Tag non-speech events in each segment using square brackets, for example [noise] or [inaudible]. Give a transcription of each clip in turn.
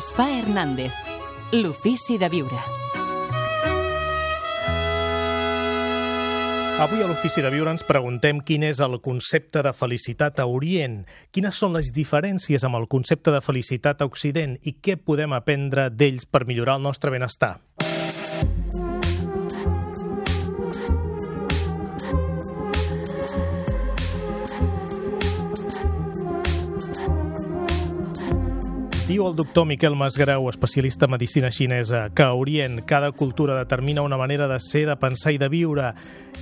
Gaspar Hernández, l'ofici de viure. Avui a l'Ofici de Viure ens preguntem quin és el concepte de felicitat a Orient, quines són les diferències amb el concepte de felicitat a Occident i què podem aprendre d'ells per millorar el nostre benestar. Diu el doctor Miquel Masgrau, especialista en medicina xinesa, que a Orient cada cultura determina una manera de ser, de pensar i de viure.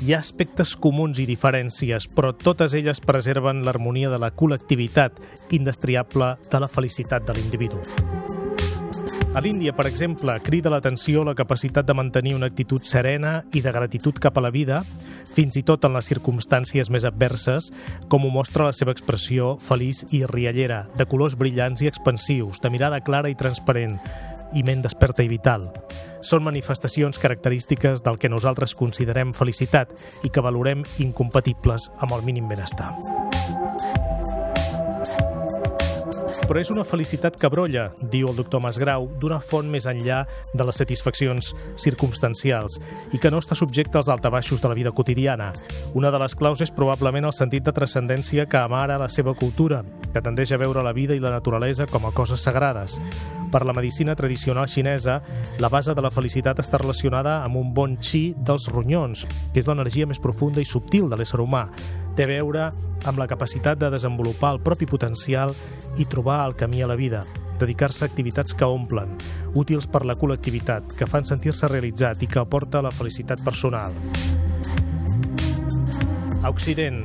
Hi ha aspectes comuns i diferències, però totes elles preserven l'harmonia de la col·lectivitat indestriable de la felicitat de l'individu. A l'Índia, per exemple, crida l'atenció la capacitat de mantenir una actitud serena i de gratitud cap a la vida, fins i tot en les circumstàncies més adverses, com ho mostra la seva expressió feliç i riallera, de colors brillants i expansius, de mirada clara i transparent, i ment desperta i vital. Són manifestacions característiques del que nosaltres considerem felicitat i que valorem incompatibles amb el mínim benestar. Però és una felicitat que brolla, diu el doctor Masgrau, d'una font més enllà de les satisfaccions circumstancials i que no està subjecta als daltabaixos de la vida quotidiana. Una de les claus és probablement el sentit de transcendència que amara la seva cultura, que tendeix a veure la vida i la naturalesa com a coses sagrades. Per la medicina tradicional xinesa, la base de la felicitat està relacionada amb un bon chi dels ronyons, que és l'energia més profunda i subtil de l'ésser humà. Té a veure amb la capacitat de desenvolupar el propi potencial i trobar el camí a la vida, dedicar-se a activitats que omplen, útils per la col·lectivitat, que fan sentir-se realitzat i que aporta la felicitat personal. A Occident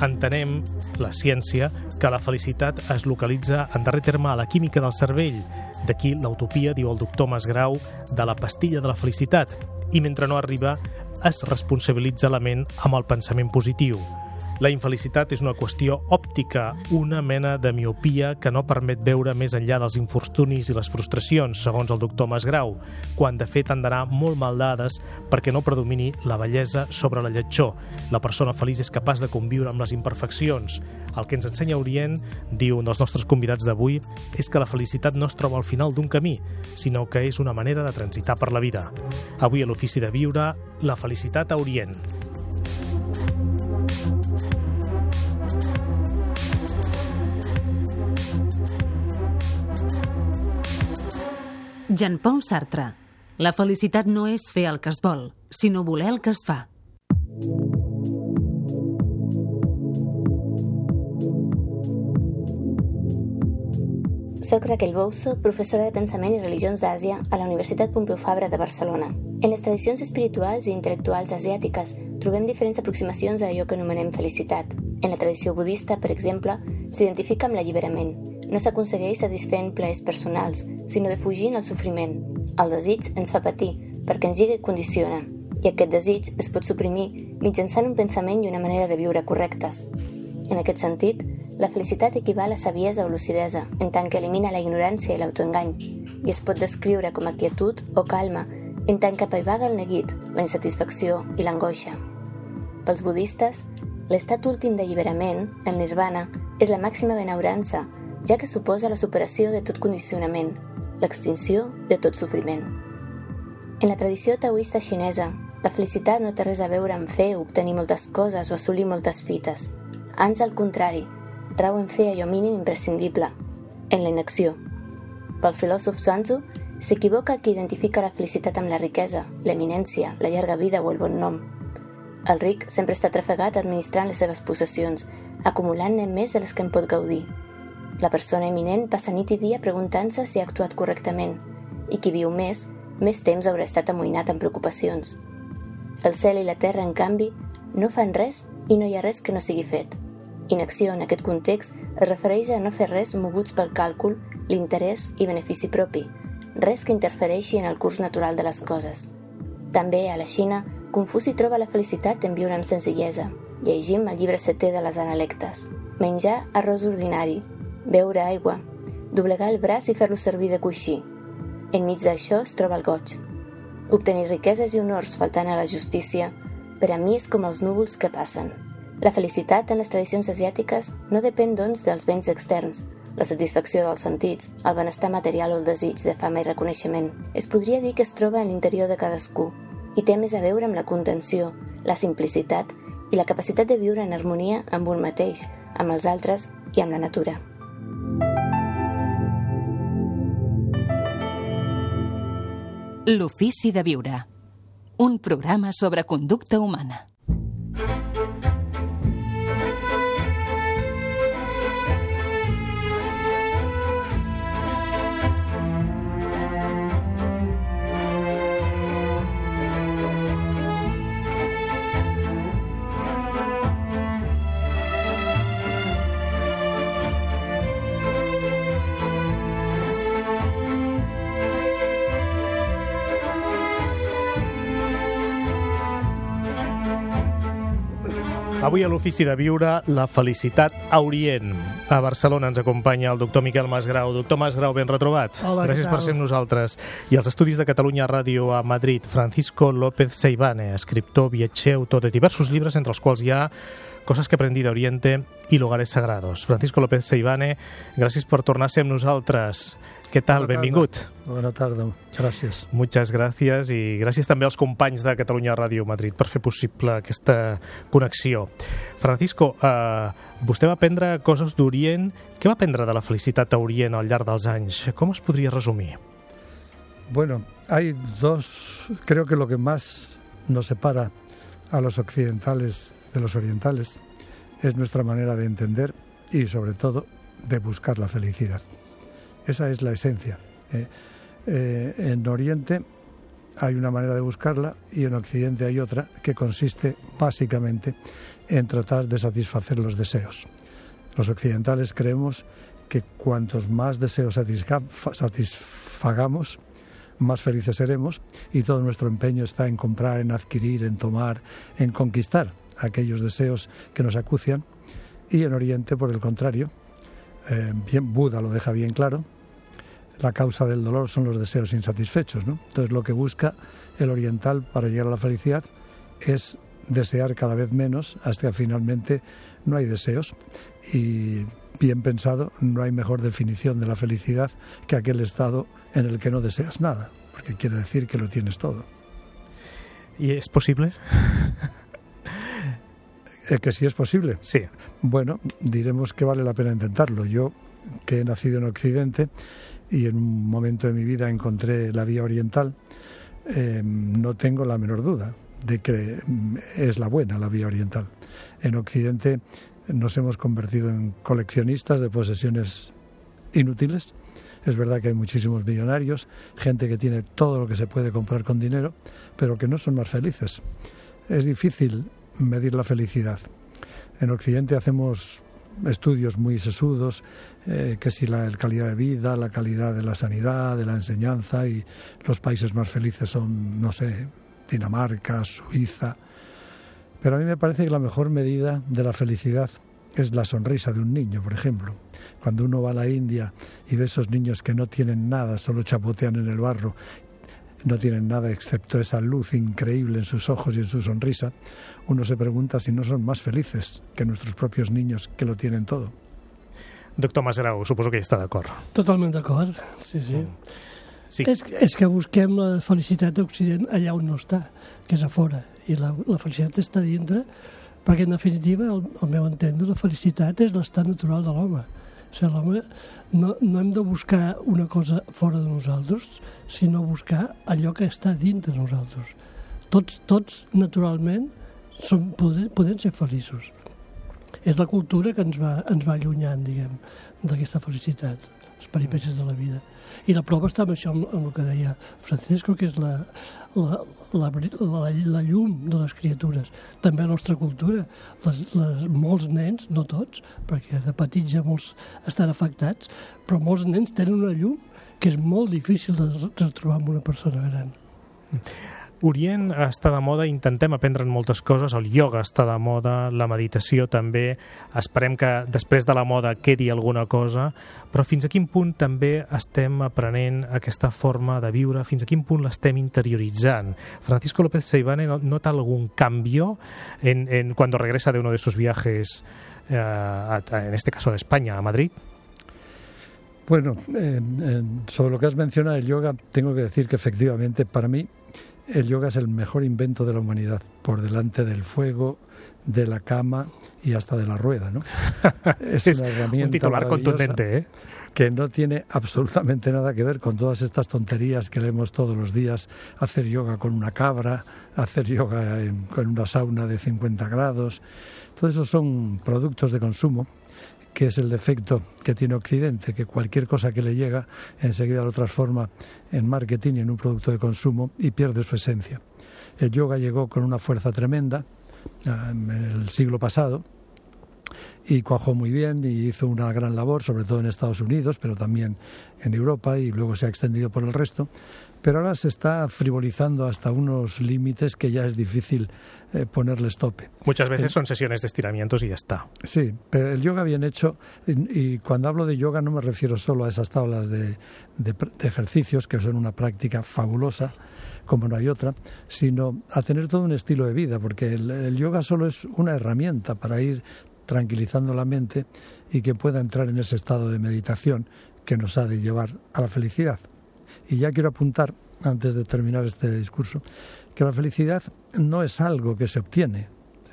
entenem, la ciència, que la felicitat es localitza en darrer terme a la química del cervell, d'aquí l'utopia, diu el doctor Masgrau, de la pastilla de la felicitat, i mentre no arriba es responsabilitza la ment amb el pensament positiu. La infelicitat és una qüestió òptica, una mena de miopia que no permet veure més enllà dels infortunis i les frustracions, segons el doctor Masgrau, quan de fet han d'anar molt mal dades perquè no predomini la bellesa sobre la lletjor. La persona feliç és capaç de conviure amb les imperfeccions. El que ens ensenya Orient, diu un dels nostres convidats d'avui, és que la felicitat no es troba al final d'un camí, sinó que és una manera de transitar per la vida. Avui a l'Ofici de Viure, la felicitat a Orient. Jean-Paul Sartre. La felicitat no és fer el que es vol, sinó voler el que es fa. Soc Raquel Bousso, professora de Pensament i Religions d'Àsia a la Universitat Pompeu Fabra de Barcelona. En les tradicions espirituals i intel·lectuals asiàtiques trobem diferents aproximacions a allò que anomenem felicitat. En la tradició budista, per exemple, s'identifica amb l'alliberament. No s'aconsegueix satisfent plaers personals, sinó defugint el sofriment. El desig ens fa patir, perquè ens lliga i condiciona, i aquest desig es pot suprimir mitjançant un pensament i una manera de viure correctes. En aquest sentit, la felicitat equival a saviesa o lucidesa, en tant que elimina la ignorància i l'autoengany, i es pot descriure com a quietud o calma, en tant que apaivaga el neguit, la insatisfacció i l'angoixa. Pels budistes, l'estat últim d'alliberament, el nirvana, és la màxima benaurança, ja que suposa la superació de tot condicionament, l'extinció de tot sofriment. En la tradició taoista xinesa, la felicitat no té res a veure amb fer obtenir moltes coses o assolir moltes fites. Ans al contrari, rau en fer allò mínim imprescindible, en la inacció. Pel filòsof Zhuangzi, s'equivoca qui identifica la felicitat amb la riquesa, l'eminència, la llarga vida o el bon nom. El ric sempre està trafegat administrant les seves possessions, acumulant-ne més de les que en pot gaudir. La persona eminent passa nit i dia preguntant-se si ha actuat correctament, i qui viu més, més temps haurà estat amoïnat amb preocupacions. El cel i la terra, en canvi, no fan res i no hi ha res que no sigui fet. Inacció en aquest context es refereix a no fer res moguts pel càlcul, l'interès i benefici propi, res que interfereixi en el curs natural de les coses. També a la Xina, Confuci troba la felicitat en viure amb senzillesa. Llegim el llibre setè de les analectes. Menjar arròs ordinari, beure aigua, doblegar el braç i fer-lo servir de coixí. Enmig d'això es troba el goig. Obtenir riqueses i honors faltant a la justícia, per a mi és com els núvols que passen. La felicitat en les tradicions asiàtiques no depèn, doncs, dels béns externs, la satisfacció dels sentits, el benestar material o el desig de fama i reconeixement. Es podria dir que es troba a l'interior de cadascú i té més a veure amb la contenció, la simplicitat i la capacitat de viure en harmonia amb un mateix, amb els altres i amb la natura. L'ofici de viure. Un programa sobre conducta humana. Avui a l'Ofici de Viure, la felicitat a Orient. A Barcelona ens acompanya el doctor Miquel Masgrau. Doctor Masgrau, ben retrobat. Hola, Gràcies per ser amb nosaltres. I als estudis de Catalunya Ràdio a Madrid, Francisco López Seivane, escriptor, viatger, autor de diversos llibres, entre els quals hi ha Cosas que aprendí de Oriente i Lugares Sagrados. Francisco López Seivane, gràcies per tornar a ser amb nosaltres. Què tal? Bona Benvingut. Bona tarda, gràcies. Muchas gracias i gràcies també als companys de Catalunya Ràdio Madrid per fer possible aquesta connexió. Francisco, eh, vostè va aprendre coses d'Orient. Què va aprendre de la felicitat a Orient al llarg dels anys? Com es podria resumir? Bueno, hay dos, creo que lo que más nos separa a los occidentales de los orientales es nuestra manera de entender y sobre todo de buscar la felicidad. Esa es la esencia. Eh, eh, en Oriente hay una manera de buscarla y en Occidente hay otra que consiste básicamente en tratar de satisfacer los deseos. Los occidentales creemos que cuantos más deseos satisfa satisfagamos, más felices seremos y todo nuestro empeño está en comprar, en adquirir, en tomar, en conquistar aquellos deseos que nos acucian. Y en Oriente, por el contrario, eh, bien, Buda lo deja bien claro, la causa del dolor son los deseos insatisfechos. ¿no? Entonces lo que busca el oriental para llegar a la felicidad es desear cada vez menos hasta que finalmente no hay deseos y bien pensado no hay mejor definición de la felicidad que aquel estado en el que no deseas nada, porque quiere decir que lo tienes todo. ¿Y es posible? ¿Eh, ¿Que sí es posible? Sí. Bueno, diremos que vale la pena intentarlo. Yo, que he nacido en Occidente y en un momento de mi vida encontré la vía oriental, eh, no tengo la menor duda de que es la buena la vía oriental. En Occidente nos hemos convertido en coleccionistas de posesiones inútiles. Es verdad que hay muchísimos millonarios, gente que tiene todo lo que se puede comprar con dinero, pero que no son más felices. Es difícil medir la felicidad. En Occidente hacemos estudios muy sesudos, eh, que si la calidad de vida, la calidad de la sanidad, de la enseñanza, y los países más felices son, no sé, Dinamarca, Suiza. Pero a mí me parece que la mejor medida de la felicidad es la sonrisa de un niño, por ejemplo. Cuando uno va a la India y ve esos niños que no tienen nada, solo chapotean en el barro, no tienen nada excepto esa luz increíble en sus ojos y en su sonrisa, uno se pregunta si no son más felices que nuestros propios niños que lo tienen todo. Doctor Masgrau, suposo que hi està d'acord. Totalment d'acord, sí, sí. Sí. És, és que busquem la felicitat d'Occident allà on no està, que és a fora, i la, la felicitat està dintre, perquè en definitiva, al, al meu entendre, la felicitat és l'estat natural de l'home. L'home no, no hem de buscar una cosa fora de nosaltres, sinó buscar allò que està dintre de nosaltres. Tots, tots naturalment, som, poden, poden ser feliços. És la cultura que ens va, ens va allunyant, diguem, d'aquesta felicitat, les peripècies de la vida. I la prova està amb això, amb, amb el que deia Francesco, que és la, la, la, la, la llum de les criatures. També la nostra cultura, les, les, molts nens, no tots, perquè de petits ja molts estan afectats, però molts nens tenen una llum que és molt difícil de retrobar en una persona gran. Orient està de moda, intentem aprendre'n moltes coses, el ioga està de moda, la meditació també, esperem que després de la moda quedi alguna cosa, però fins a quin punt també estem aprenent aquesta forma de viure, fins a quin punt l'estem interioritzant. Francisco López Seivane nota algún cambio en, en cuando regresa de uno de sus viajes, eh, a, en este caso de España, a Madrid? Bueno, eh, eh, sobre lo que has mencionado el yoga, tengo que decir que efectivamente para mí el yoga es el mejor invento de la humanidad, por delante del fuego, de la cama y hasta de la rueda, ¿no? [laughs] Es, una herramienta un titular contundente, ¿eh? que no tiene absolutamente nada que ver con todas estas tonterías que leemos todos los días, hacer yoga con una cabra, hacer yoga con una sauna de 50 grados. Todos esos son productos de consumo que es el defecto que tiene Occidente, que cualquier cosa que le llega enseguida lo transforma en marketing en un producto de consumo y pierde su esencia. El yoga llegó con una fuerza tremenda ah, en el siglo pasado y cuajó muy bien y hizo una gran labor, sobre todo en Estados Unidos, pero también en Europa y luego se ha extendido por el resto. Pero ahora se está frivolizando hasta unos límites que ya es difícil eh, ponerles tope. Muchas veces son sesiones de estiramientos y ya está. Sí, pero el yoga bien hecho, y, cuando hablo de yoga no me refiero solo a esas tablas de, de ejercicios, que son una práctica fabulosa, como no hay otra, sino a tener todo un estilo de vida, porque el, yoga solo es una herramienta para ir tranquilizando la mente y que pueda entrar en ese estado de meditación que nos ha de llevar a la felicidad. Y ya quiero apuntar, antes de terminar este discurso, que la felicidad no es algo que se obtiene.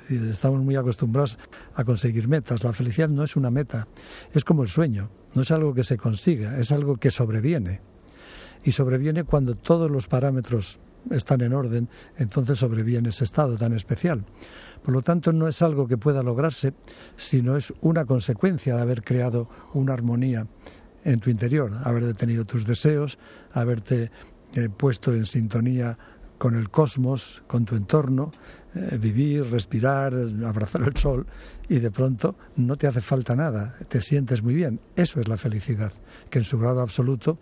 estamos muy acostumbrados a conseguir metas. La felicidad no es una meta, es como el sueño, no es algo que se consiga, es algo que sobreviene. Y sobreviene cuando todos los parámetros están en orden, entonces sobreviene ese estado tan especial. Por lo tanto, no es algo que pueda lograrse, sino es una consecuencia de haber creado una armonía en tu interior, haber detenido tus deseos, haberte eh, puesto en sintonía con el cosmos, con tu entorno, eh, vivir, respirar, [laughs] abrazar el sol y de pronto no te hace falta nada, te sientes muy bien. Eso es la felicidad, que en su grado absoluto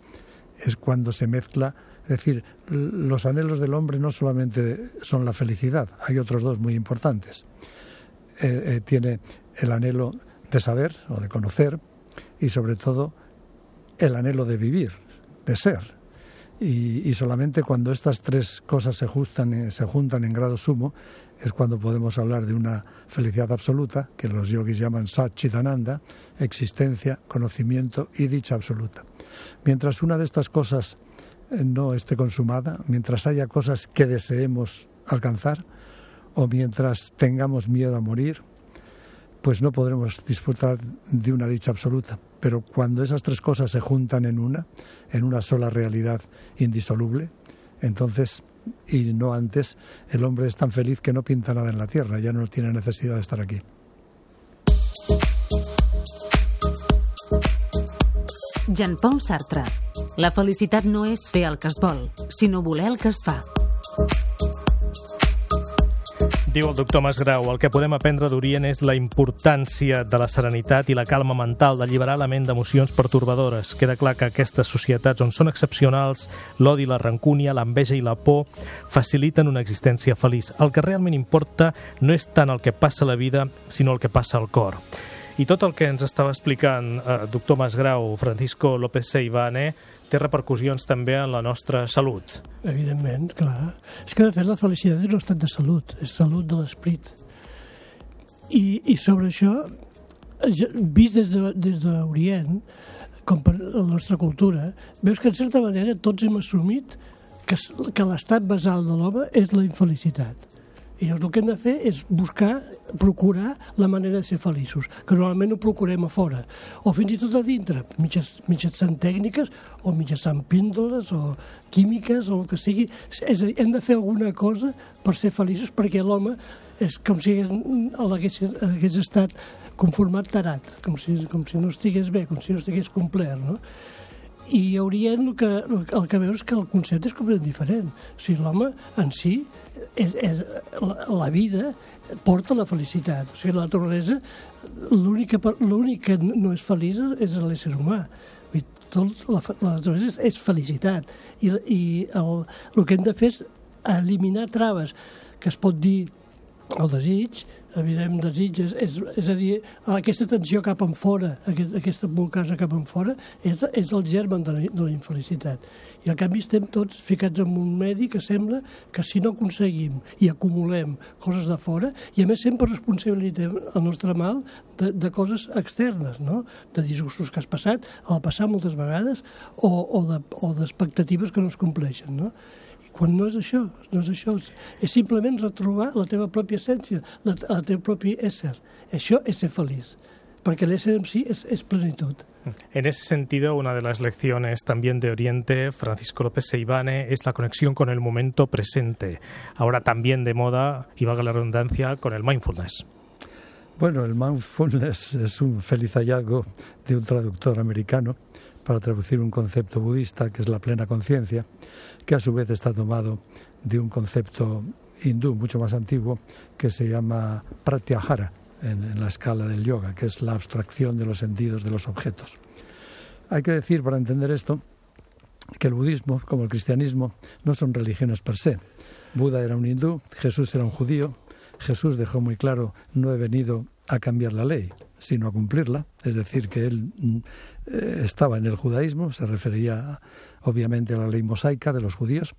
es cuando se mezcla es decir, los anhelos del hombre no solamente son la felicidad, hay otros dos muy importantes. Eh, tiene el anhelo de saber o de conocer y sobre todo el anhelo de vivir, de ser. Y, solamente cuando estas tres cosas se, eh, se juntan en grado sumo es cuando podemos hablar de una felicidad absoluta, que los yogis llaman Satchitananda, existencia, conocimiento y dicha absoluta. Mientras una de estas cosas no esté consumada, mientras haya cosas que deseemos alcanzar o mientras tengamos miedo a morir, pues no podremos disfrutar de una dicha absoluta. Pero cuando esas tres cosas se juntan en una, en una sola realidad indisoluble, entonces, y no antes, el hombre es tan feliz que no pinta nada en la tierra, ya no tiene necesidad de estar aquí. Jean-Paul Sartre la felicitat no es vol, sinó voler el que es. Diu el doctor Masgrau, el que podem aprendre d'Orient és la importància de la serenitat i la calma mental, d'alliberar la ment d'emocions pertorbadores. Queda clar que aquestes societats on són excepcionals, l'odi, la rancúnia, l'enveja i la por faciliten una existència feliç. El que realment importa no és tant el que passa a la vida, sinó el que passa al cor. I tot el que ens estava explicant eh, doctor Masgrau, Francisco López Seivane, té repercussions també en la nostra salut. Evidentment, clar. És que, de fet, la felicitat és un estat de salut, és salut de l'esperit. I, I sobre això, vist des d'Orient, de, com per la nostra cultura, veus que, en certa manera, tots hem assumit que, que l'estat basal de l'home és la infelicitat i llavors el que hem de fer és buscar, procurar la manera de ser feliços, que normalment ho procurem a fora, o fins i tot a dintre, mitjançant tècniques o mitjançant píndoles o químiques o el que sigui. És a dir, hem de fer alguna cosa per ser feliços perquè l'home és com si hagués, hagués, estat conformat tarat, com si, com si no estigués bé, com si no estigués complet, no? I hauria el que, el que veus que el concepte és completament diferent. O sigui, l'home en si és, és, la, la vida porta la felicitat. O sigui, la naturalesa, l'únic que no és feliç és l'ésser humà. Tot, la, la naturalesa és, és felicitat. I, i el, el que hem de fer és eliminar traves, que es pot dir el desig, evident desig, és, és, a dir, aquesta tensió cap en fora, aquest, aquesta bolcasa cap en fora, és, és el germen de la, de la infelicitat. I al canvi estem tots ficats en un medi que sembla que si no aconseguim i acumulem coses de fora, i a més sempre responsabilitzem el nostre mal de, de coses externes, no? de disgustos que has passat, al passar moltes vegades, o, o d'expectatives de, que no es compleixen. No? Quan no és això, no és això, és simplement retrobar la teva pròpia essència, la, el teu propi ésser. Això és ser feliç, perquè l'ésser en si és, és plenitud. En ese sentido, una de las lecciones también de Oriente, Francisco López Seibane, es la conexión con el momento presente, ahora también de moda, y valga la redundancia, con el mindfulness. Bueno, el mindfulness es un feliz hallazgo de un traductor americano para traducir un concepto budista que es la plena conciencia, que a su vez está tomado de un concepto hindú mucho más antiguo que se llama pratyahara en, la escala del yoga, que es la abstracción de los sentidos de los objetos. Hay que decir, para entender esto, que el budismo, como el cristianismo, no son religiones per se. Buda era un hindú, Jesús era un judío, Jesús dejó muy claro, no he venido a cambiar la ley, sino a cumplirla, es decir, que él mm, eh, estaba en el judaísmo, se refería obviamente a la ley mosaica de los judíos,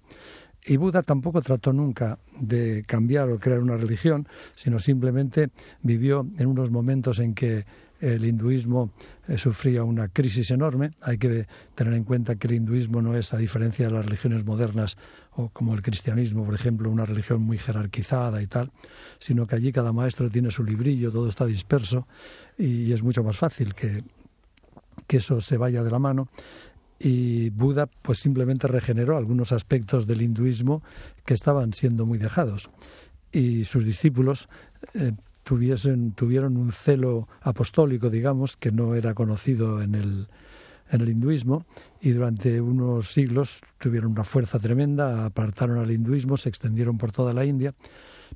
y Buda tampoco trató nunca de cambiar o crear una religión, sino simplemente vivió en unos momentos en que el hinduismo eh, sufría una crisis enorme. Hay que tener en cuenta que el hinduismo no es, a diferencia de las religiones modernas o como el cristianismo, por ejemplo, una religión muy jerarquizada y tal, sino que allí cada maestro tiene su librillo, todo está disperso y es mucho más fácil que, que eso se vaya de la mano y Buda pues simplemente regeneró algunos aspectos del hinduismo que estaban siendo muy dejados y sus discípulos eh, tuviesen, tuvieron un celo apostólico, digamos, que no era conocido en el, en el hinduismo y durante unos siglos tuvieron una fuerza tremenda, apartaron al hinduismo, se extendieron por toda la India,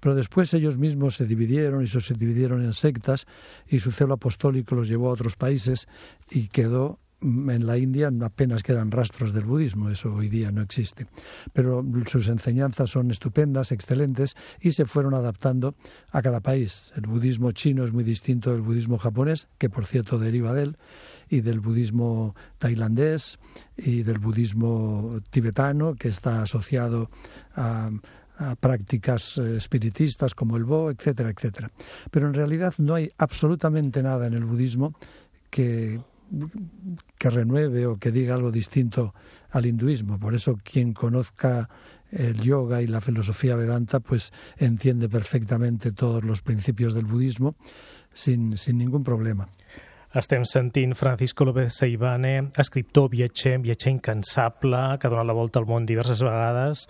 pero después ellos mismos se dividieron y se dividieron en sectas y su celo apostólico los llevó a otros países y quedó en la India apenas quedan rastros del budismo, eso hoy día no existe. Pero sus enseñanzas son estupendas, excelentes y se fueron adaptando a cada país. El budismo chino es muy distinto del budismo japonés, que por cierto deriva de él, y del budismo tailandés y del budismo tibetano, que está asociado a, prácticas eh, espiritistas como el Bo, etcétera, etcétera. Pero en realidad no hay absolutamente nada en el budismo que que renueve o que diga algo distinto al hinduismo. Por eso quien conozca el yoga y la filosofía vedanta, pues entiende perfectamente todos los principios del budismo sin, sin ningún problema. Estem sentint Francisco López Seibane, escriptor, viatger, viatger incansable, que ha donat la volta al món diverses vegades.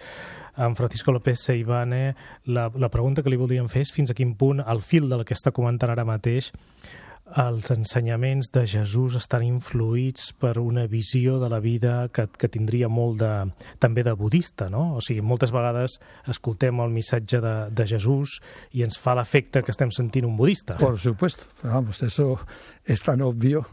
Amb Francisco López Seibane, la, la pregunta que li voldríem fer és fins a quin punt, al fil del que està comentant ara mateix, els ensenyaments de Jesús estan influïts per una visió de la vida que, que tindria molt de, també de budista, no? O sigui, moltes vegades escoltem el missatge de, de Jesús i ens fa l'efecte que estem sentint un budista. Por supuesto, vamos, eso es tan obvio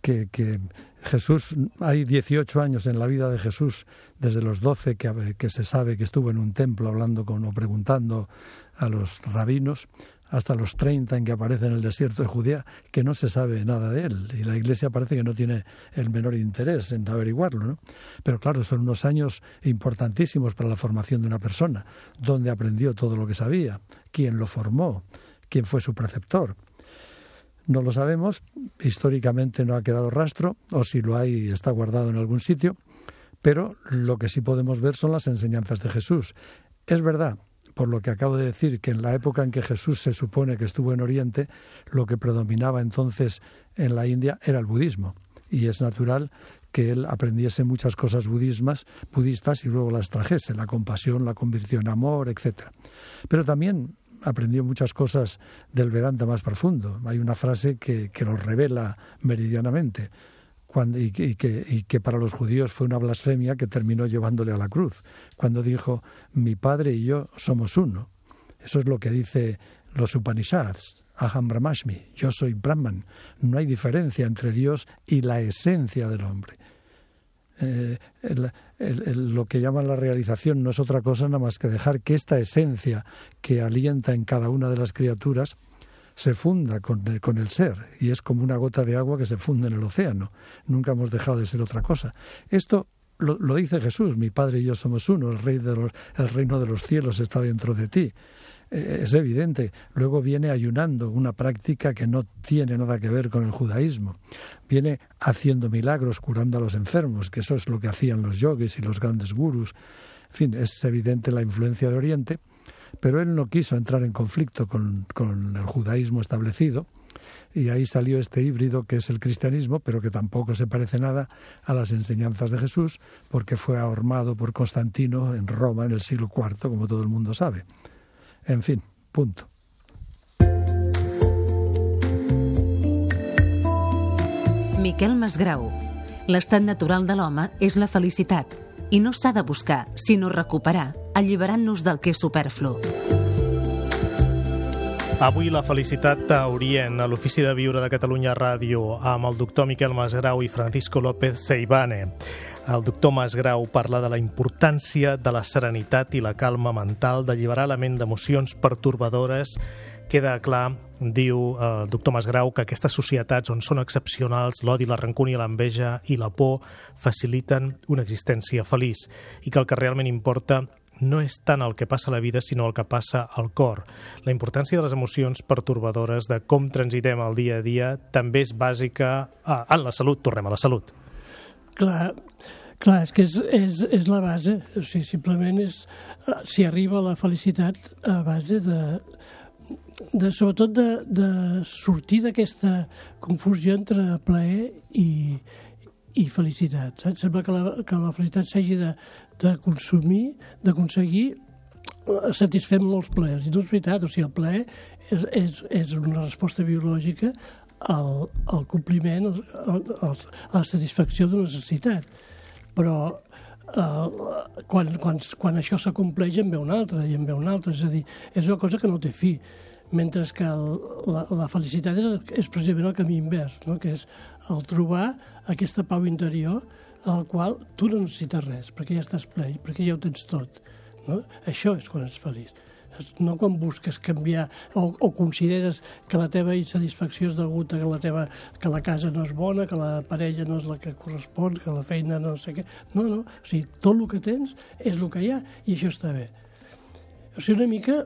que, que Jesús, hay 18 años en la vida de Jesús, desde los 12 que, que se sabe que estuvo en un templo hablando con o preguntando a los rabinos, hasta los 30 en que aparece en el desierto de Judea, que no se sabe nada de él. Y la Iglesia parece que no tiene el menor interés en averiguarlo. ¿no? Pero claro, son unos años importantísimos para la formación de una persona. ¿Dónde aprendió todo lo que sabía? ¿Quién lo formó? ¿Quién fue su preceptor? No lo sabemos, históricamente no ha quedado rastro, o si lo hay está guardado en algún sitio, pero lo que sí podemos ver son las enseñanzas de Jesús. Es verdad por lo que acabo de decir, que en la época en que Jesús se supone que estuvo en Oriente, lo que predominaba entonces en la India era el budismo. Y es natural que él aprendiese muchas cosas budismas, budistas y luego las trajese. La compasión la convirtió en amor, etc. Pero también aprendió muchas cosas del Vedanta más profundo. Hay una frase que, que lo revela meridianamente y, que, para los judíos fue una blasfemia que terminó llevándole a la cruz, cuando dijo, mi padre y yo somos uno. Eso es lo que dice los Upanishads, Aham Brahmashmi, yo soy Brahman. No hay diferencia entre Dios y la esencia del hombre. Eh, lo que llaman la realización no es otra cosa nada más que dejar que esta esencia que alienta en cada una de las criaturas se funda con el, con el ser y es como una gota de agua que se funde en el océano. Nunca hemos dejado de ser otra cosa. Esto lo, lo dice Jesús, mi Padre y yo somos uno, el, rey de los, el reino de los cielos está dentro de ti. Eh, es evidente. Luego viene ayunando, una práctica que no tiene nada que ver con el judaísmo. Viene haciendo milagros, curando a los enfermos, que eso es lo que hacían los yogis y los grandes gurus. En fin, es evidente la influencia de Oriente, pero él no quiso entrar en conflicto con, con el judaísmo establecido y ahí salió este híbrido que es el cristianismo, pero que tampoco se parece nada a las enseñanzas de Jesús, porque fue ahormado por Constantino en Roma en el siglo IV, como todo el mundo sabe. En fin, punto. Miquel Masgrau. L'estat natural de l'home és la felicitat i no s'ha de buscar, sinó recuperar, alliberant-nos del que és superflu. Avui la felicitat a Orient, a l'Ofici de Viure de Catalunya Ràdio, amb el doctor Miquel Masgrau i Francisco López Seibane. El doctor Masgrau parla de la importància de la serenitat i la calma mental, d'alliberar la ment d'emocions pertorbadores. Queda clar, diu el doctor Masgrau, que aquestes societats on són excepcionals l'odi, la rancúnia, l'enveja i la por faciliten una existència feliç i que el que realment importa no és tant el que passa a la vida, sinó el que passa al cor. La importància de les emocions pertorbadores, de com transitem el dia a dia, també és bàsica ah, en la salut. Tornem a la salut. Clar, clar és que és, és, és la base, o sigui, simplement és, si arriba la felicitat a base de, de sobretot de, de sortir d'aquesta confusió entre plaer i, i felicitat. Saps? Sembla que la, que la felicitat s'hagi de, de consumir, d'aconseguir eh, satisfer molts plaers. I no és veritat, o sigui, el plaer és, és, és una resposta biològica el, el compliment, el, el, la satisfacció d'una necessitat. Però eh, quan, quan, quan això s'acompleix en ve una altra i en ve una altra, és a dir, és una cosa que no té fi, mentre que el, la, la felicitat és, és precisament el camí invers, no? que és el trobar aquesta pau interior al qual tu no necessites res, perquè ja estàs ple, perquè ja ho tens tot. No? Això és quan ets feliç no quan busques canviar o, o consideres que la teva insatisfacció és degut a que la, teva, que la casa no és bona, que la parella no és la que correspon, que la feina no sé què... No, no, o sigui, tot el que tens és el que hi ha i això està bé. O sigui, una mica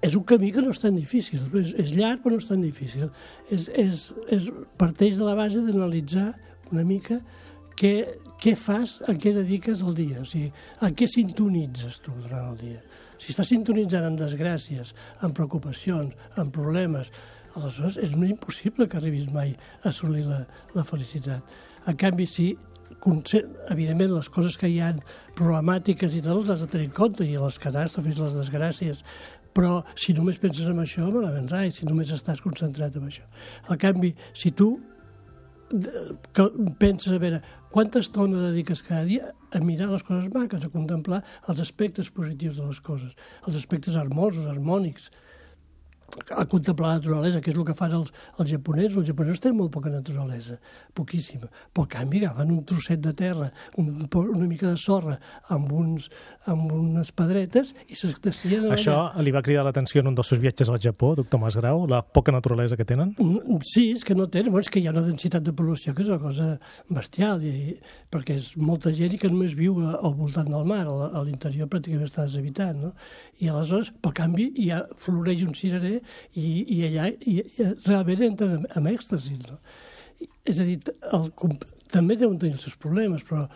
és un camí que no és tan difícil, és, és llarg però no és tan difícil. És, és, és, parteix de la base d'analitzar una mica què, què fas, a què dediques el dia, o sigui, a què sintonitzes tu durant el dia. Si estàs sintonitzant amb desgràcies, amb preocupacions, amb problemes, aleshores és impossible que arribis mai a assolir la, la felicitat. En canvi, si evidentment les coses que hi ha problemàtiques i tal les has de tenir en compte i les catàstrofes, les desgràcies però si només penses en això, malament rai, si només estàs concentrat en això. En canvi, si tu que penses a veure quanta estona dediques cada dia a mirar les coses maques, a contemplar els aspectes positius de les coses, els aspectes harmosos, harmònics, a contemplar la naturalesa, que és el que fan els, els japonesos. Els japonesos tenen molt poca naturalesa, poquíssima. Però, en canvi, agafen un trosset de terra, un, una mica de sorra, amb, uns, amb unes pedretes i s'extacien... Això allà. li va cridar l'atenció en un dels seus viatges al Japó, doctor Masgrau, la poca naturalesa que tenen? Mm, sí, és que no tenen. Bueno, és que hi ha una densitat de població que és una cosa bestial, i, perquè és molta gent i que només viu al voltant del mar, a l'interior pràcticament està deshabitat, no? I aleshores, per canvi, ja floreix un cirerer i, i allà i, i realment entren en, en èxtasi. No? És a dir, el, també deuen tenir els seus problemes, però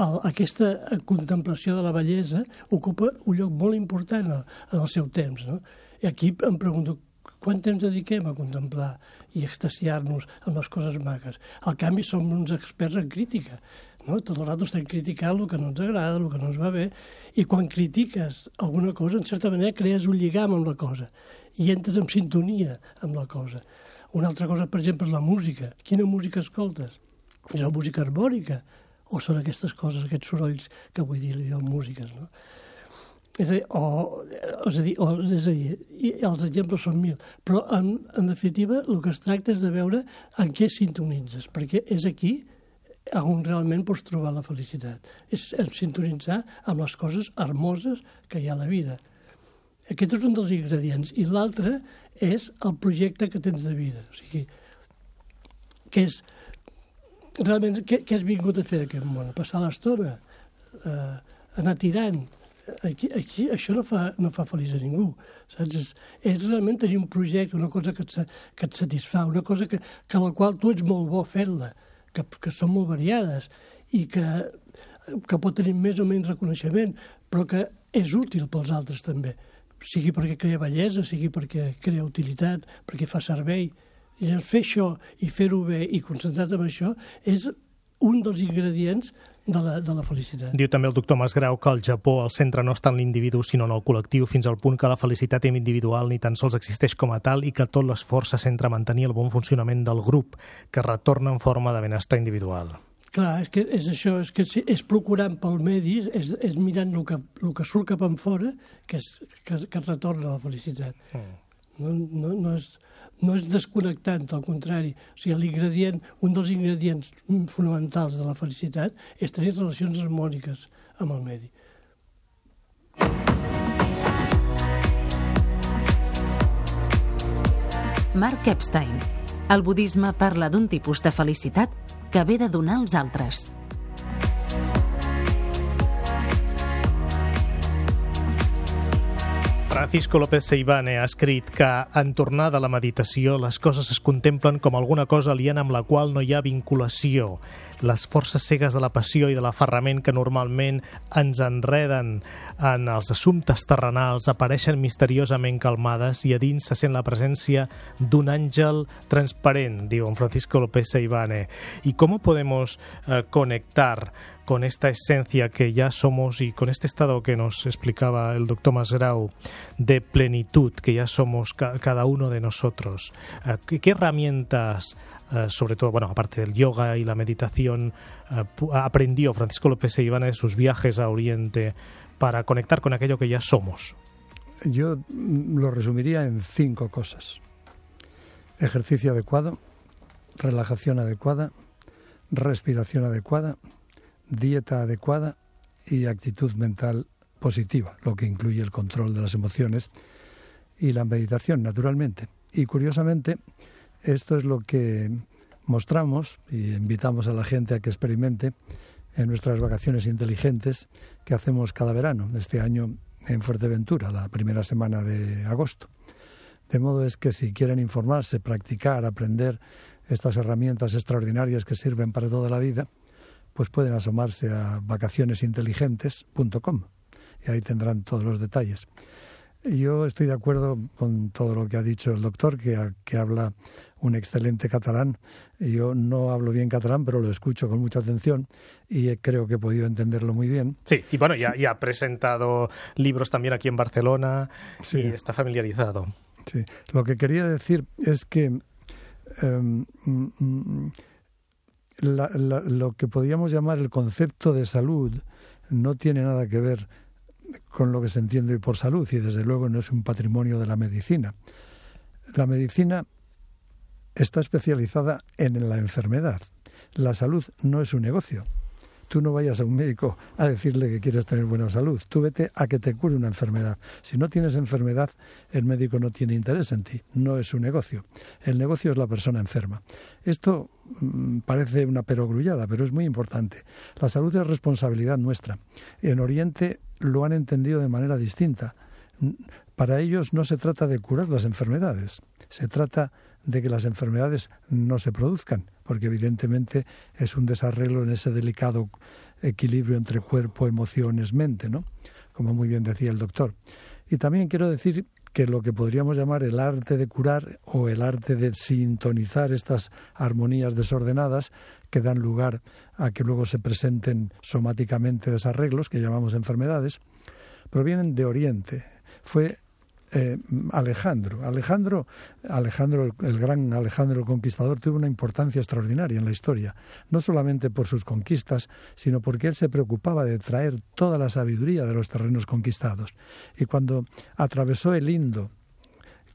el, aquesta contemplació de la bellesa ocupa un lloc molt important en, en el seu temps. No? I aquí em pregunto, quant temps dediquem a contemplar i extasiar-nos amb les coses maques? Al canvi, som uns experts en crítica. No? Tot el rato estem criticant el que no ens agrada, el que no ens va bé, i quan critiques alguna cosa, en certa manera, crees un lligam amb la cosa i entres en sintonia amb la cosa. Una altra cosa, per exemple, és la música. Quina música escoltes? És la música harmònica? O són aquestes coses, aquests sorolls que vull dir, li diuen músiques, no? És a dir, o, és a dir, o, és a dir i els exemples són mil, però en, en definitiva el que es tracta és de veure en què sintonitzes, perquè és aquí on realment pots trobar la felicitat. És sintonitzar amb les coses hermoses que hi ha a la vida. Aquest és un dels ingredients. I l'altre és el projecte que tens de vida. O sigui, que és realment què, què has vingut a fer aquest món? A passar l'estona, eh, anar tirant. Aquí, aquí això no fa, no fa feliç a ningú. Saps? És, és realment tenir un projecte, una cosa que et, que et satisfà, una cosa que, que la qual tu ets molt bo fent-la que, que són molt variades i que, que pot tenir més o menys reconeixement, però que és útil pels altres també, sigui perquè crea bellesa, sigui perquè crea utilitat, perquè fa servei. I fer això i fer-ho bé i concentrat en això és un dels ingredients de la, de la felicitat. Diu també el doctor Masgrau que al Japó el centre no està en l'individu sinó en el col·lectiu fins al punt que la felicitat individual ni tan sols existeix com a tal i que tot l'esforç se centra a mantenir el bon funcionament del grup que retorna en forma de benestar individual. Clar, és que és això, és que és procurant pel medi, és, és mirant el que, el que surt cap en fora que, és, que, que retorna la felicitat. Mm. No, no, no és no és desconnectant, al contrari. O sigui, l'ingredient, un dels ingredients fonamentals de la felicitat és tenir relacions harmòniques amb el medi. Mark Epstein. El budisme parla d'un tipus de felicitat que ve de donar als altres. Francisco López Seivane ha escrit que en tornar de la meditació les coses es contemplen com alguna cosa aliena amb la qual no hi ha vinculació. Les forces cegues de la passió i de l'aferrament que normalment ens enreden en els assumptes terrenals apareixen misteriosament calmades i a dins se sent la presència d'un àngel transparent, diu en Francisco López Seivane. ¿Y cómo podemos eh, conectar con esta esencia que ya somos y con este estado que nos explicaba el doctor Masgrau de plenitud que ya somos ca cada uno de nosotros. Uh, ¿qué, ¿qué, herramientas, uh, sobre todo, bueno, aparte del yoga y la meditación, uh, aprendió Francisco López e Iván en sus viajes a Oriente para conectar con aquello que ya somos? Yo lo resumiría en cinco cosas. Ejercicio adecuado, relajación adecuada, respiración adecuada, dieta adecuada y actitud mental positiva, lo que incluye el control de las emociones y la meditación, naturalmente. Y curiosamente, esto es lo que mostramos y invitamos a la gente a que experimente en nuestras vacaciones inteligentes que hacemos cada verano, este año en Fuerteventura, la primera semana de agosto. De modo es que si quieren informarse, practicar, aprender estas herramientas extraordinarias que sirven para toda la vida, pues pueden asomarse a vacacionesinteligentes.com y ahí tendrán todos los detalles. Yo estoy de acuerdo con todo lo que ha dicho el doctor, que, que habla un excelente catalán. Yo no hablo bien catalán, pero lo escucho con mucha atención y creo que he podido entenderlo muy bien. Sí, y bueno, ya, sí. ya ha presentado libros también aquí en Barcelona sí. y está familiarizado. Sí, lo que quería decir es que um, la, la, lo que podríamos llamar el concepto de salud no tiene nada que ver con lo que se entiende hoy por salud y desde luego no es un patrimonio de la medicina. La medicina está especializada en la enfermedad. La salud no es un negocio. Tú no vayas a un médico a decirle que quieres tener buena salud. Tú vete a que te cure una enfermedad. Si no tienes enfermedad, el médico no tiene interés en ti. No es un negocio. El negocio es la persona enferma. Esto mmm, parece una perogrullada, pero es muy importante. La salud es responsabilidad nuestra. En Oriente lo han entendido de manera distinta. Para ellos no se trata de curar las enfermedades, se trata de que las enfermedades no se produzcan, porque evidentemente es un desarreglo en ese delicado equilibrio entre cuerpo, emociones, mente, ¿no? Como muy bien decía el doctor. Y también quiero decir que lo que podríamos llamar el arte de curar o el arte de sintonizar estas armonías desordenadas que dan lugar a que luego se presenten somáticamente desarreglos que llamamos enfermedades, provienen de Oriente. Fue eh, Alejandro. Alejandro, Alejandro el, el, gran Alejandro el Conquistador tuvo una importancia extraordinaria en la historia, no solamente por sus conquistas, sino porque él se preocupaba de traer toda la sabiduría de los terrenos conquistados. Y cuando atravesó el Indo,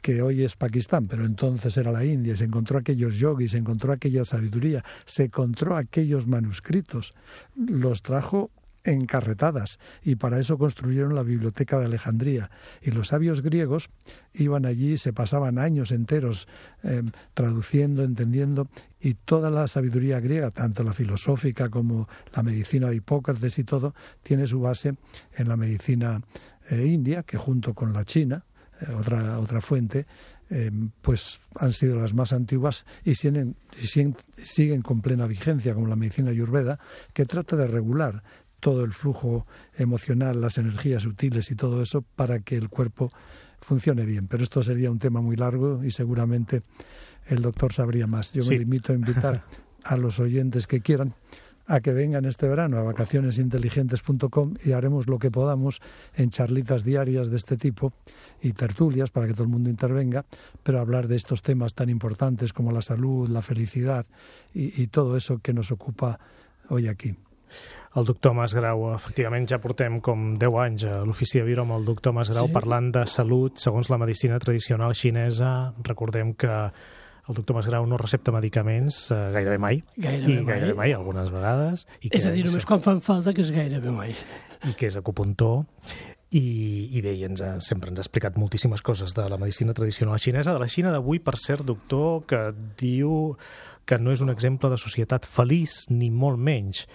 que hoy es Pakistán, pero entonces era la India, se encontró aquellos yogis, se encontró aquella sabiduría, se encontró aquellos manuscritos, los trajo encarretadas y para eso construyeron la biblioteca de Alejandría. Y los sabios griegos iban allí se pasaban años enteros eh, traduciendo entendiendo y toda la sabiduría griega tanto la filosófica como la medicina de Hipócrates y todo tiene su base en la medicina eh, india que junto con la china eh, otra otra fuente pues han sido las más antiguas y siguen, siguen, con plena vigencia, como la medicina ayurveda, que trata de regular todo el flujo emocional, las energías sutiles y todo eso para que el cuerpo funcione bien. Pero esto sería un tema muy largo y seguramente el doctor sabría más. Yo me limito a invitar [laughs] a los oyentes que quieran a que vengan este verano a vacacionesinteligentes.com y haremos lo que podamos en charlitas diarias de este tipo y tertulias para que todo el mundo intervenga, pero hablar de estos temas tan importantes como la salud, la felicidad y, y todo eso que nos ocupa hoy aquí. El doctor Masgrau, efectivament, ja portem com 10 anys a l'ofici de viure amb el doctor Masgrau sí. parlant de salut segons la medicina tradicional xinesa. Recordem que el doctor Masgrau no recepta medicaments eh, gairebé mai. Gairebé I mai. gairebé mai, algunes vegades. I és a dir, només quan fan falta, que és gairebé mai. I que és acupuntor. I, i bé, i ens ha, sempre ens ha explicat moltíssimes coses de la medicina tradicional xinesa, de la Xina d'avui, per cert, doctor, que diu que no és un exemple de societat feliç, ni molt menys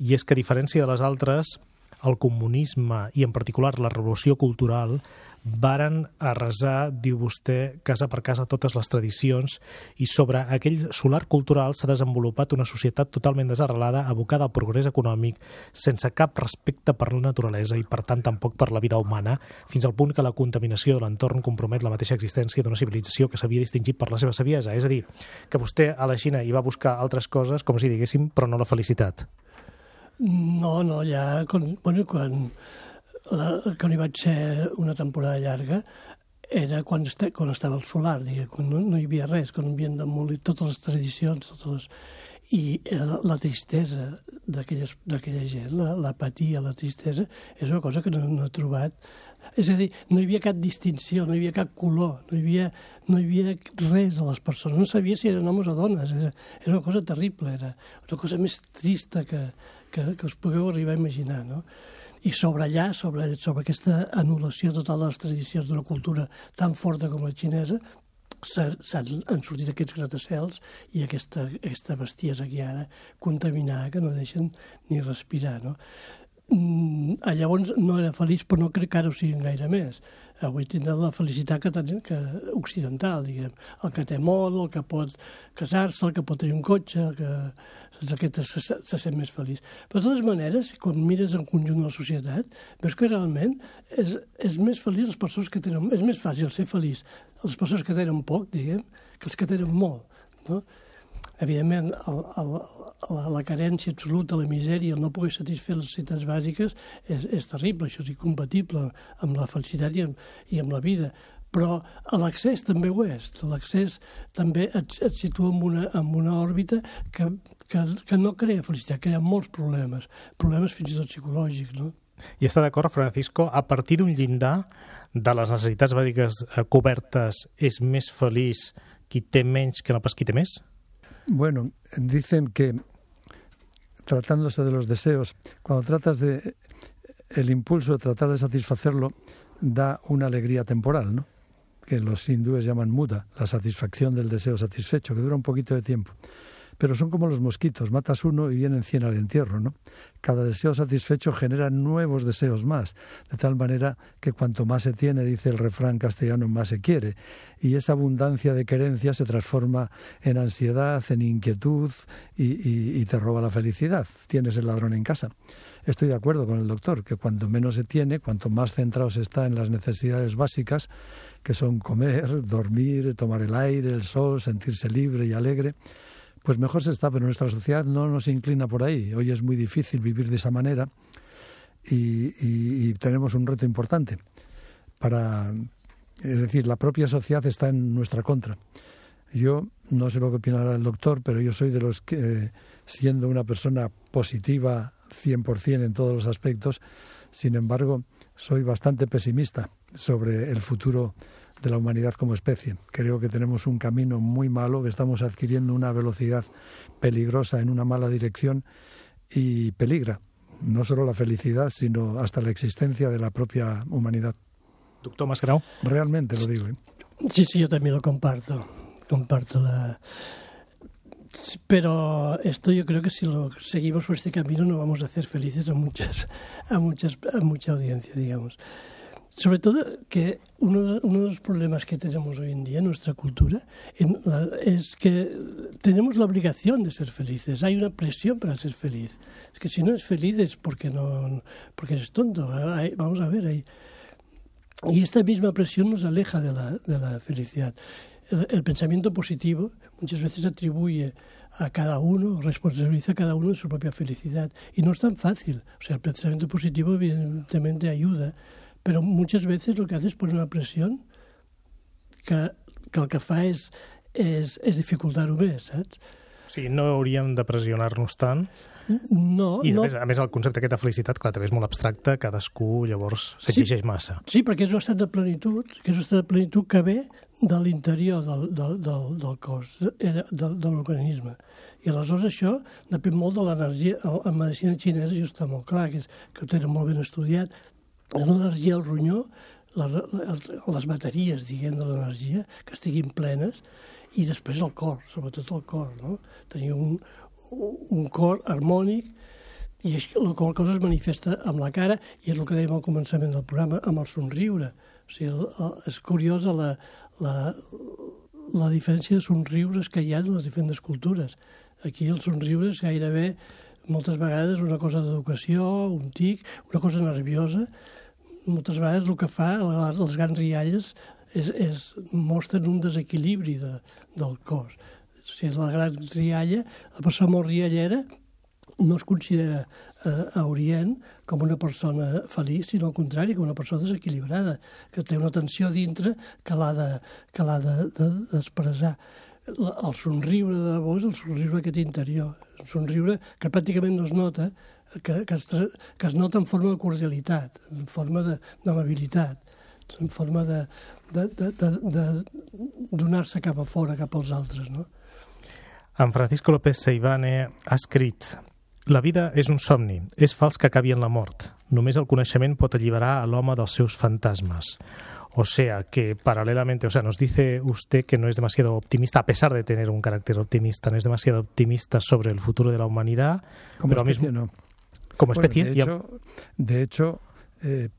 i és que a diferència de les altres, el comunisme i en particular la revolució cultural varen arrasar, diu vostè, casa per casa totes les tradicions i sobre aquell solar cultural s'ha desenvolupat una societat totalment desarrelada, abocada al progrés econòmic, sense cap respecte per la naturalesa i, per tant, tampoc per la vida humana, fins al punt que la contaminació de l'entorn compromet la mateixa existència d'una civilització que s'havia distingit per la seva saviesa. És a dir, que vostè a la Xina hi va buscar altres coses, com si diguéssim, però no la felicitat. No, no, ja quan, bueno, quan, la, quan hi vaig ser una temporada llarga era quan, este, quan estava el solar, digue, quan no, no hi havia res, quan havien demolit totes les tradicions, totes les... i la, la tristesa d'aquella gent, l'apatia, la, la tristesa, és una cosa que no, no he trobat és a dir, no hi havia cap distinció, no hi havia cap color, no hi havia, no hi havia res a les persones. No sabia si eren homes o dones. Era, era una cosa terrible, era una cosa més trista que, que, que us pugueu arribar a imaginar, no? I sobre allà, sobre, sobre aquesta anul·lació total de les tradicions d'una cultura tan forta com la xinesa, s'han sortit aquests gratacels i aquesta, aquesta bestiesa que ara contaminada que no deixen ni respirar. No? Mm, llavors no era feliç, però no crec que ara ho siguin gaire més avui tindrà la felicitat que, ten, que occidental, diguem. El que té molt, el que pot casar-se, el que pot tenir un cotxe, el que doncs aquest se, se sent més feliç. Però de totes maneres, quan mires en conjunt de la societat, veus que realment és, és més feliç les persones que tenen... És més fàcil ser feliç les persones que tenen poc, diguem, que els que tenen molt. No? Evidentment, el, el, la, la carència absoluta, la misèria, el no poder satisfer les necessitats bàsiques és, és terrible, això és incompatible amb la felicitat i amb, i amb la vida. Però l'accés també ho és. L'accés també et, et situa en una, en una òrbita que, que, que no crea felicitat, crea molts problemes, problemes fins i tot psicològics, no? I està d'acord, Francisco, a partir d'un llindar de les necessitats bàsiques eh, cobertes és més feliç qui té menys que no pas qui té més? Bueno, dicen que tratándose de los deseos, cuando tratas de el impulso de tratar de satisfacerlo da una alegría temporal, ¿no? que los hindúes llaman muda, la satisfacción del deseo satisfecho, que dura un poquito de tiempo. Pero son como los mosquitos, matas uno y vienen cien al entierro, ¿no? Cada deseo satisfecho genera nuevos deseos más, de tal manera que cuanto más se tiene, dice el refrán castellano, más se quiere. Y esa abundancia de querencia se transforma en ansiedad, en inquietud y, y te roba la felicidad. Tienes el ladrón en casa. Estoy de acuerdo con el doctor, que cuanto menos se tiene, cuanto más centrado se está en las necesidades básicas, que son comer, dormir, tomar el aire, el sol, sentirse libre y alegre, pues mejor se está, pero nuestra sociedad no nos inclina por ahí. Hoy es muy difícil vivir de esa manera y, tenemos un reto importante para, es decir, la propia sociedad está en nuestra contra. Yo no sé lo que opinará el doctor, pero yo soy de los que, siendo una persona positiva 100% en todos los aspectos, sin embargo, soy bastante pesimista sobre el futuro de la humanidad como especie. Creo que tenemos un camino muy malo, que estamos adquiriendo una velocidad peligrosa en una mala dirección y peligra no solo la felicidad, sino hasta la existencia de la propia humanidad. Doctor Masgrau. Realmente lo digo. ¿eh? Sí, sí, yo también lo comparto. Comparto la, pero esto yo creo que si lo seguimos por este camino no vamos a hacer felices a muchas a muchas a mucha audiencia digamos sobre todo que uno de, los problemas que tenemos hoy en día en nuestra cultura es que tenemos la obligación de ser felices hay una presión para ser feliz es que si no es feliz es porque no porque eres tonto vamos a ver hay, y esta misma presión nos aleja de la, de la felicidad el, el, pensamiento positivo muchas veces atribuye a cada uno, responsabiliza a cada uno de su propia felicidad. Y no es tan fácil. O sea, el pensamiento positivo evidentemente ayuda, pero muchas veces lo que hace es poner una presión que, que el que fa és, és, és dificultar-ho més, saps? O sigui, no hauríem de pressionar-nos tant no, I a, no. més, a més el concepte aquest de felicitat, clar, també és molt abstracte, cadascú llavors s'exigeix sí, massa. Sí, perquè és un estat de plenitud, que és un estat de plenitud que ve de l'interior del, del, del, del cos, de, de, de l'organisme. I aleshores això depèn molt de l'energia. En medicina xinesa això està molt clar, que, és, que ho tenen molt ben estudiat. L'energia al ronyó, les, les bateries, diguem, de l'energia, que estiguin plenes, i després el cor, sobretot el cor, no? Tenir un, un cor harmònic i la qual cosa es manifesta amb la cara i és el que dèiem al començament del programa, amb el somriure. O sigui, el, el, és curiosa la, la, la diferència de somriures que hi ha en les diferents cultures. Aquí el somriure és gairebé moltes vegades una cosa d'educació, un tic, una cosa nerviosa. Moltes vegades el que fa les grans rialles és, és mostren un desequilibri de, del cos si és la gran rialla, la persona molt riallera no es considera eh, a Orient com una persona feliç, sinó al contrari, com una persona desequilibrada, que té una tensió dintre que l'ha d'expressar. De, de, el somriure de debò és el somriure aquest interior, un somriure que pràcticament no es nota, que, que, es, que es nota en forma de cordialitat, en forma d'amabilitat, en forma de, de, de, de, de donar-se cap a fora, cap als altres, no? En Francisco López Seivane ha escrit La vida és un somni, és fals que acabi en la mort. Només el coneixement pot alliberar a l'home dels seus fantasmes. O sea que paralelamente, o sea, nos dice usted que no es demasiado optimista, a pesar de tener un carácter optimista, no es demasiado optimista sobre el futuro de la humanidad. Como pero especie, mismo, no. Como bueno, especie, de hecho, de hecho eh,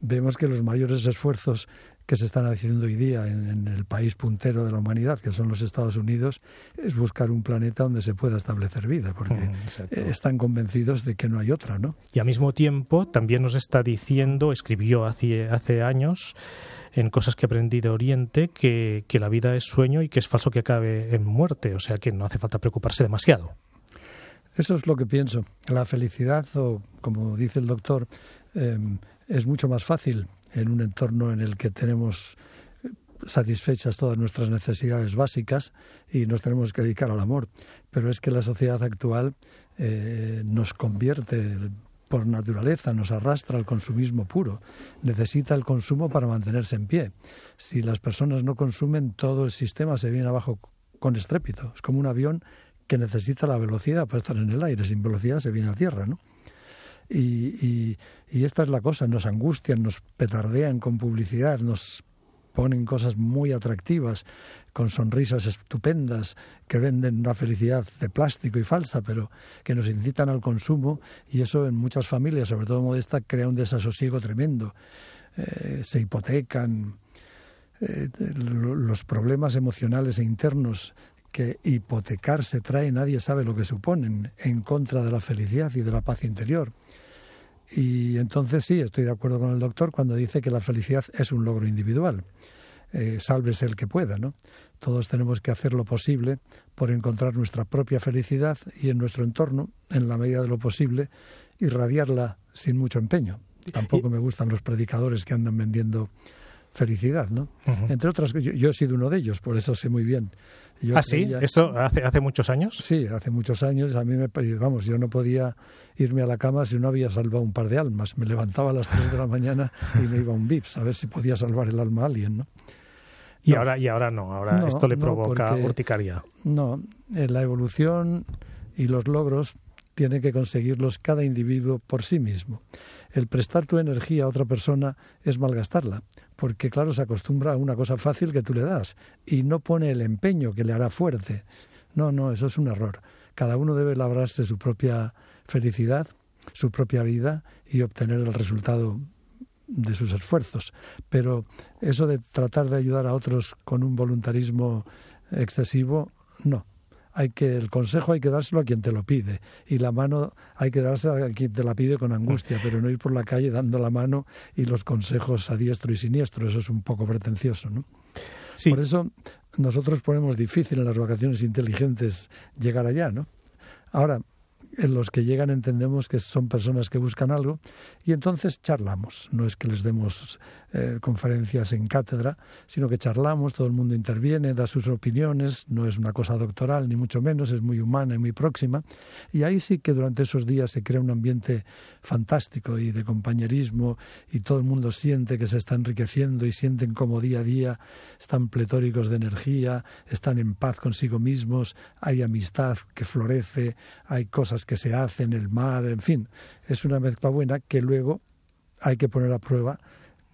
vemos que los mayores esfuerzos que se están haciendo hoy día en, en, el país puntero de la humanidad, que son los Estados Unidos, es buscar un planeta donde se pueda establecer vida, porque mm, están convencidos de que no hay otra, ¿no? Y al mismo tiempo también nos está diciendo, escribió hace, hace años, en Cosas que aprendí de Oriente, que, que la vida es sueño y que es falso que acabe en muerte, o sea que no hace falta preocuparse demasiado. Eso es lo que pienso. La felicidad, o como dice el doctor, eh, es mucho más fácil en un entorno en el que tenemos satisfechas todas nuestras necesidades básicas y nos tenemos que dedicar al amor. Pero es que la sociedad actual eh, nos convierte por naturaleza, nos arrastra al consumismo puro. Necesita el consumo para mantenerse en pie. Si las personas no consumen, todo el sistema se viene abajo con estrépito. Es como un avión que necesita la velocidad para estar en el aire. Sin velocidad se viene a tierra, ¿no? Y, esta es la cosa, nos angustian, nos petardean con publicidad, nos ponen cosas muy atractivas, con sonrisas estupendas, que venden una felicidad de plástico y falsa, pero que nos incitan al consumo y eso en muchas familias, sobre todo modesta, crea un desasosiego tremendo. Eh, se hipotecan, eh, los problemas emocionales e internos que hipotecarse trae, nadie sabe lo que suponen, en contra de la felicidad y de la paz interior. Y entonces sí, estoy de acuerdo con el doctor cuando dice que la felicidad es un logro individual. Eh, sálvese el que pueda, ¿no? Todos tenemos que hacer lo posible por encontrar nuestra propia felicidad y en nuestro entorno, en la medida de lo posible, irradiarla sin mucho empeño. Tampoco me gustan los predicadores que andan vendiendo felicidad, ¿no? Entre otras, yo, yo he sido uno de ellos, por eso sé muy bien ¿Ah, sí? ¿Esto hace, hace muchos años? Sí, hace muchos años. A mí, me, vamos, yo no podía irme a la cama si no había salvado un par de almas. Me levantaba a las 3 de la mañana y me iba a un VIPS a ver si podía salvar el alma a alguien, ¿no? Y, ahora, y ahora no, ahora esto le provoca urticaria. No, en la evolución y los logros tiene que conseguirlos cada individuo por sí mismo. El prestar tu energía a otra persona es malgastarla, porque claro, se acostumbra a una cosa fácil que tú le das y no pone el empeño que le hará fuerte. No, no, eso es un error. Cada uno debe labrarse su propia felicidad, su propia vida y obtener el resultado de sus esfuerzos. Pero eso de tratar de ayudar a otros con un voluntarismo excesivo, no hay que el consejo hay que dárselo a quien te lo pide y la mano hay que dársela a quien te la pide con angustia, [laughs] pero no ir por la calle dando la mano y los consejos a diestro y siniestro, eso es un poco pretencioso, ¿no? Por eso nosotros ponemos difícil en las vacaciones inteligentes llegar allá, ¿no? Ahora, en los que llegan entendemos que son personas que buscan algo y entonces charlamos. No es que les demos eh, conferencias en cátedra, sino que charlamos, todo el mundo interviene, da sus opiniones, no es una cosa doctoral ni mucho menos, es muy humana y muy próxima. Y ahí sí que durante esos días se crea un ambiente fantástico y de compañerismo y todo el mundo siente que se está enriqueciendo y sienten como día a día están pletóricos de energía, están en paz consigo mismos, hay amistad que florece, hay cosas que se hacen, el mar, en fin, es una mezcla buena que luego hay que poner a prueba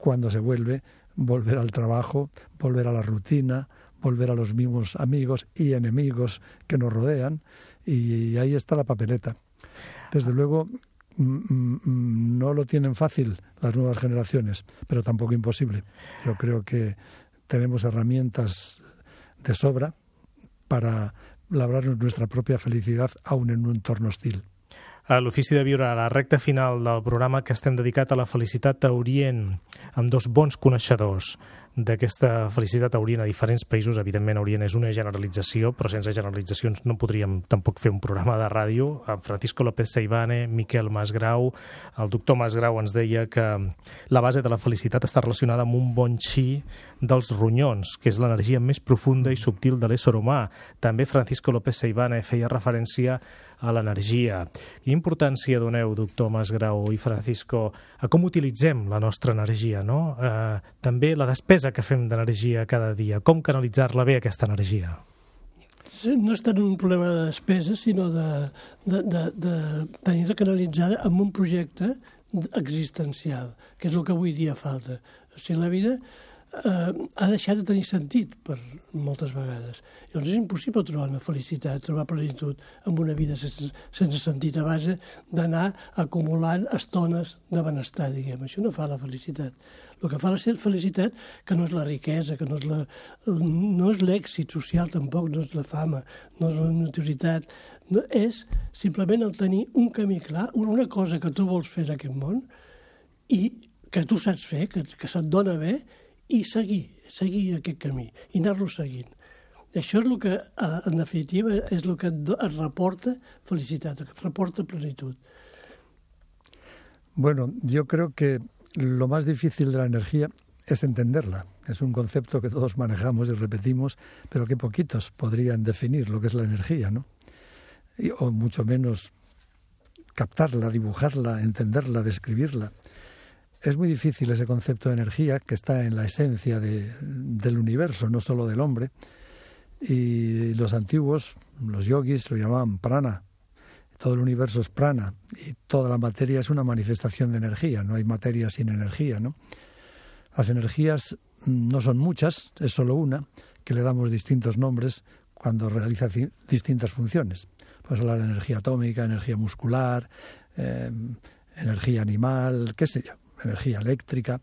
cuando se vuelve, volver al trabajo, volver a la rutina, volver a los mismos amigos y enemigos que nos rodean, y ahí está la papeleta. Desde luego, mm, mm, no lo tienen fácil las nuevas generaciones, pero tampoco imposible. Yo creo que tenemos herramientas de sobra para labrarnos nuestra propia felicidad aún en un entorno hostil. A l'ofici de viure a la recta final del programa que estem dedicat a la felicitat a Orient amb dos bons coneixedors d'aquesta felicitat a Orient a diferents països. Evidentment, Orient és una generalització, però sense generalitzacions no podríem tampoc fer un programa de ràdio. Amb Francisco López Saibane, Miquel Masgrau, el doctor Masgrau ens deia que la base de la felicitat està relacionada amb un bon xí dels ronyons, que és l'energia més profunda i subtil de l'ésser humà. També Francisco López Saibane feia referència a l'energia. Quina importància doneu, doctor Masgrau i Francisco, a com utilitzem la nostra energia, no? Eh, també la despesa que fem d'energia cada dia, com canalitzar-la bé, aquesta energia? no és tant un problema de despesa, sinó de, de, de, de tenir-la canalitzada en un projecte existencial, que és el que avui dia falta. O sigui, la vida eh, ha deixat de tenir sentit per moltes vegades. Llavors és impossible trobar una felicitat, trobar plenitud en una vida sense, sense sentit a base d'anar acumulant estones de benestar, diguem. Això no fa la felicitat. El que fa la felicitat, que no és la riquesa, que no és, la, no és l'èxit social tampoc, no és la fama, no és la notoritat, no, és simplement el tenir un camí clar, una cosa que tu vols fer en aquest món i que tu saps fer, que, que se't dona bé, i seguir, seguir aquest camí i anar-lo seguint. Això és el que, eh, en definitiva, és el que et reporta felicitat, et reporta plenitud. Bueno, yo creo que lo más difícil de la energía es entenderla. Es un concepto que todos manejamos y repetimos, pero que poquitos podrían definir lo que es la energía, ¿no? Y, o mucho menos captarla, dibujarla, entenderla, describirla. Es muy difícil ese concepto de energía que está en la esencia de, del universo, no solo del hombre. Y los antiguos, los yogis, lo llamaban prana. Todo el universo es prana y toda la materia es una manifestación de energía. No hay materia sin energía, ¿no? Las energías no son muchas, es solo una, que le damos distintos nombres cuando realiza distintas funciones. Puedes hablar de energía atómica, energía muscular, eh, energía animal, qué sé yo energía eléctrica,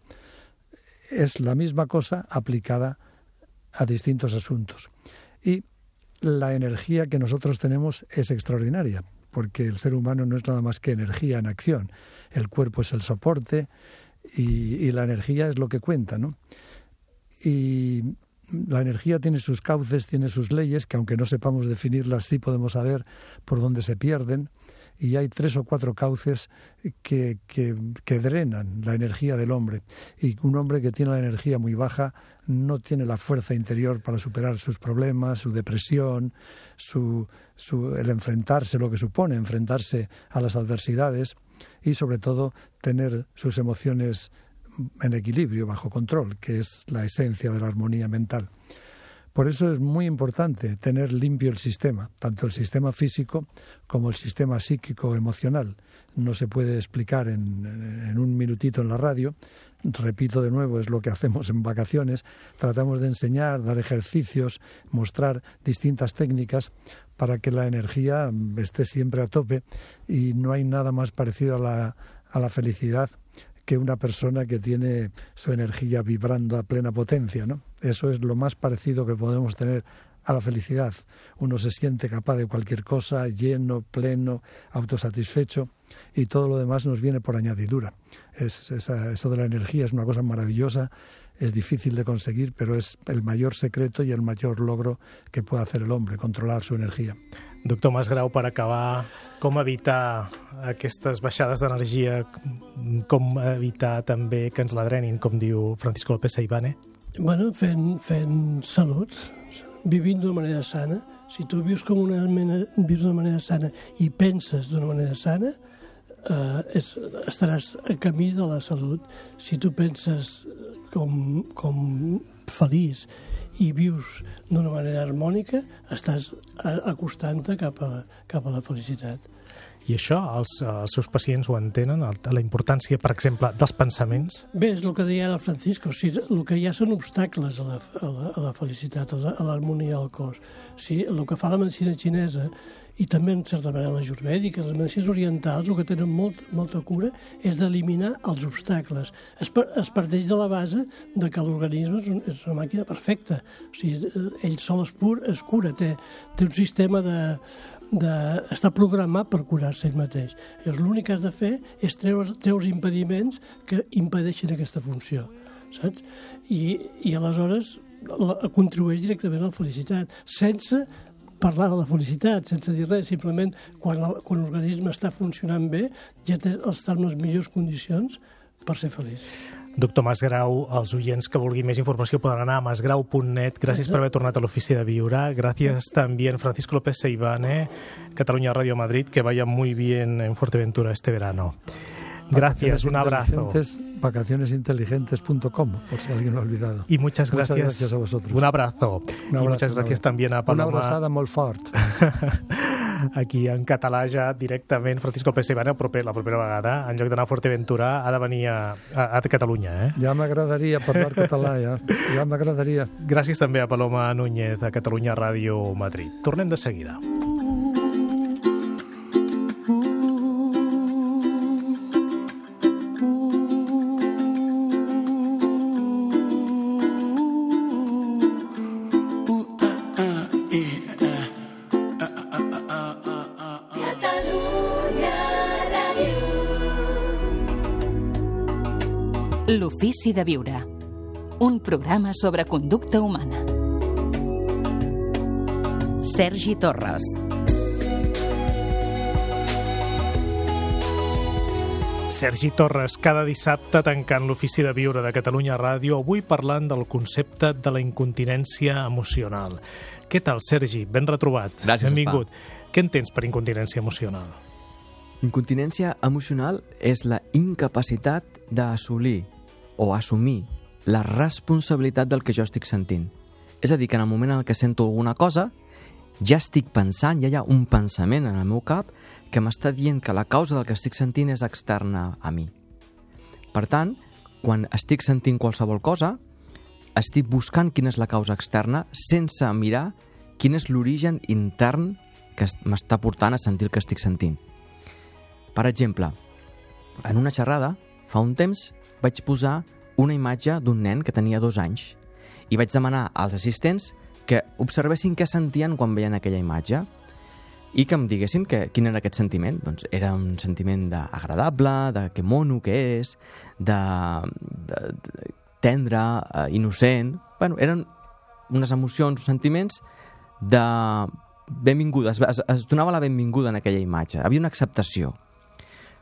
es la misma cosa aplicada a distintos asuntos. Y la energía que nosotros tenemos es extraordinaria, porque el ser humano no es nada más que energía en acción. El cuerpo es el soporte y, la energía es lo que cuenta, ¿no? Y la energía tiene sus cauces, tiene sus leyes, que aunque no sepamos definirlas, sí podemos saber por dónde se pierden y hay tres o cuatro cauces que, que, que, drenan la energía del hombre. Y un hombre que tiene la energía muy baja no tiene la fuerza interior para superar sus problemas, su depresión, su, su, el enfrentarse, lo que supone enfrentarse a las adversidades y sobre todo tener sus emociones en equilibrio, bajo control, que es la esencia de la armonía mental. Por eso es muy importante tener limpio el sistema, tanto el sistema físico como el sistema psíquico emocional. No se puede explicar en, en, un minutito en la radio. Repito de nuevo, es lo que hacemos en vacaciones. Tratamos de enseñar, dar ejercicios, mostrar distintas técnicas para que la energía esté siempre a tope y no hay nada más parecido a la, a la felicidad que una persona que tiene su energía vibrando a plena potencia, ¿no? Eso es lo más parecido que podemos tener a la felicidad. Uno se siente capaz de cualquier cosa, lleno, pleno, autosatisfecho y todo lo demás nos viene por añadidura. Es, eso de la energía es una cosa maravillosa, es difícil de conseguir, pero es el mayor secreto y el mayor logro que puede hacer el hombre, controlar su energía. Doctor Masgrau, per acabar, com evitar aquestes baixades d'energia, com evitar també que ens la drenin, com diu Francisco López Saibane? Bueno, fent, fent salut, vivint d'una manera sana. Si tu vius com una mena, vius d'una manera sana i penses d'una manera sana, eh, és, estaràs a camí de la salut. Si tu penses com, com feliç i vius d'una manera harmònica, estàs acostant-te cap, a, cap a la felicitat. I això els, els seus pacients ho entenen, la importància, per exemple, dels pensaments? Bé, és el que deia el Francisco, o sigui, el que hi ha són obstacles a la, a la, a la felicitat, a l'harmonia del cos. O sigui, el que fa la medicina xinesa i també, en certa manera, la jurvèdica, les medicines orientals, el que tenen molt, molta cura és d'eliminar els obstacles. Es, es parteix de la base de que l'organisme és, és una màquina perfecta. O sigui, ell sol es, pur, es cura, té, té un sistema de, de, està programat per curar-se ell mateix. Llavors l'únic que has de fer és treure, treure els impediments que impedeixen aquesta funció, saps? I, i aleshores la, contribueix directament a la felicitat, sense parlar de la felicitat, sense dir res, simplement quan, l'organisme està funcionant bé ja té, està en les millors condicions per ser feliç. Doctor Masgrau, els oients que vulguin més informació poden anar a masgrau.net. Gràcies per haver tornat a l'ofici de Viure. Gràcies també a Francisco López Seivane, Catalunya Radio Madrid, que vaya muy bien en Fuerteventura este verano. Gracias, un abrazo. Vacacionesinteligentes.com, por si alguien lo ha olvidado. Y muchas gracias. Muchas gracias a vosotros. Un abrazo. Un abrazo y muchas gracias una también a Paloma. Una abraçada molt fort. [laughs] Aquí en català ja directament Francisco Pesebana, proper, la propera vegada, en lloc d'anar a Fuerteventura, ha de venir a, a, a Catalunya. Eh? Ja m'agradaria parlar català, ja. Ja m'agradaria. Gràcies també a Paloma Núñez, a Catalunya Ràdio Madrid. Tornem de seguida. L'ofici de viure. Un programa sobre conducta humana. Sergi Torres. Sergi Torres, cada dissabte tancant l'ofici de viure de Catalunya Ràdio, avui parlant del concepte de la incontinència emocional. Què tal, Sergi? Ben retrobat. Gràcies, Benvingut. Què entens per incontinència emocional? Incontinència emocional és la incapacitat d'assolir o assumir la responsabilitat del que jo estic sentint. És a dir, que en el moment en què sento alguna cosa, ja estic pensant, ja hi ha un pensament en el meu cap que m'està dient que la causa del que estic sentint és externa a mi. Per tant, quan estic sentint qualsevol cosa, estic buscant quina és la causa externa sense mirar quin és l'origen intern que m'està portant a sentir el que estic sentint. Per exemple, en una xerrada, fa un temps, vaig posar una imatge d'un nen que tenia dos anys i vaig demanar als assistents que observessin què sentien quan veien aquella imatge i que em diguessin que, quin era aquest sentiment. Doncs era un sentiment agradable, de que mono que és, de, de, de tendre, eh, innocent... Bueno, eren unes emocions, sentiments de benvinguda, es, es, es donava la benvinguda en aquella imatge. Havia una acceptació.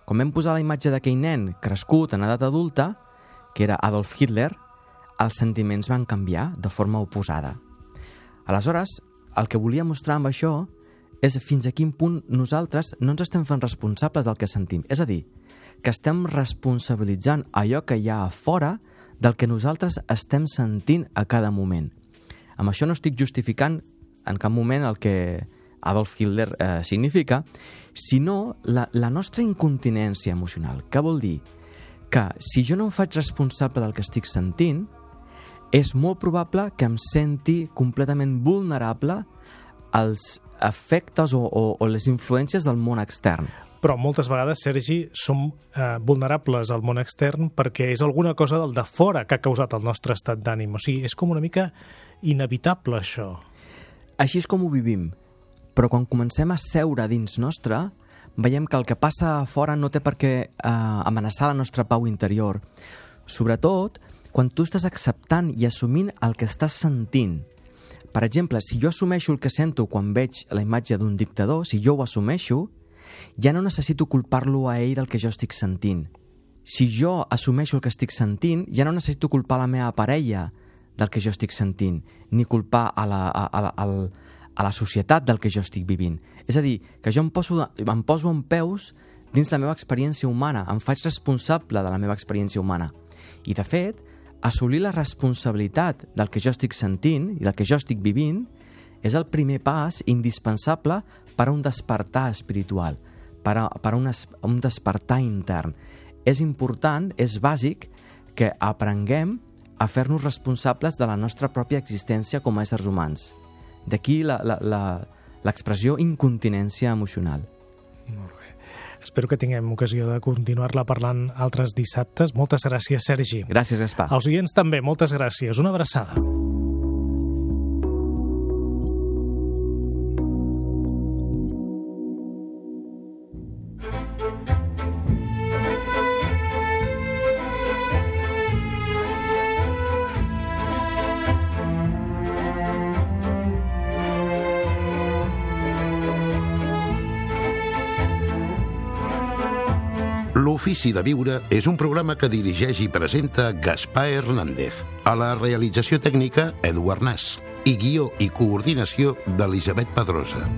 Quan vam posar la imatge d'aquell nen crescut en edat adulta, que era Adolf Hitler, els sentiments van canviar de forma oposada. Aleshores, el que volia mostrar amb això és fins a quin punt nosaltres no ens estem fent responsables del que sentim. És a dir, que estem responsabilitzant allò que hi ha a fora del que nosaltres estem sentint a cada moment. Amb això no estic justificant en cap moment el que Adolf Hitler eh, significa, sinó la, la nostra incontinència emocional. Què vol dir? Que si jo no em faig responsable del que estic sentint, és molt probable que em senti completament vulnerable als efectes o, o, o les influències del món extern. Però moltes vegades, Sergi, som eh, vulnerables al món extern perquè és alguna cosa del de fora que ha causat el nostre estat d'ànim. O sigui, és com una mica inevitable, això. Així és com ho vivim. Però quan comencem a seure dins nostre, veiem que el que passa a fora no té per què eh, amenaçar la nostra pau interior. Sobretot, quan tu estàs acceptant i assumint el que estàs sentint. Per exemple, si jo assumeixo el que sento quan veig la imatge d'un dictador, si jo ho assumeixo, ja no necessito culpar-lo a ell del que jo estic sentint. Si jo assumeixo el que estic sentint, ja no necessito culpar la meva parella del que jo estic sentint, ni culpar a la, a, a, a, a la societat del que jo estic vivint. És a dir, que jo em poso, em poso en peus dins la meva experiència humana, em faig responsable de la meva experiència humana. I, de fet, assolir la responsabilitat del que jo estic sentint i del que jo estic vivint és el primer pas indispensable per a un despertar espiritual, per a, per a un, es, un despertar intern. És important, és bàsic, que aprenguem a fer-nos responsables de la nostra pròpia existència com a éssers humans. D'aquí l'expressió incontinència emocional. Molt bé. Espero que tinguem ocasió de continuar-la parlant altres dissabtes. Moltes gràcies, Sergi. Gràcies, Gaspar. Als oients també, moltes gràcies. Una abraçada. L'Ofici de Viure és un programa que dirigeix i presenta Gaspar Hernández. A la realització tècnica, Eduard Nas. I guió i coordinació d'Elisabet Pedrosa.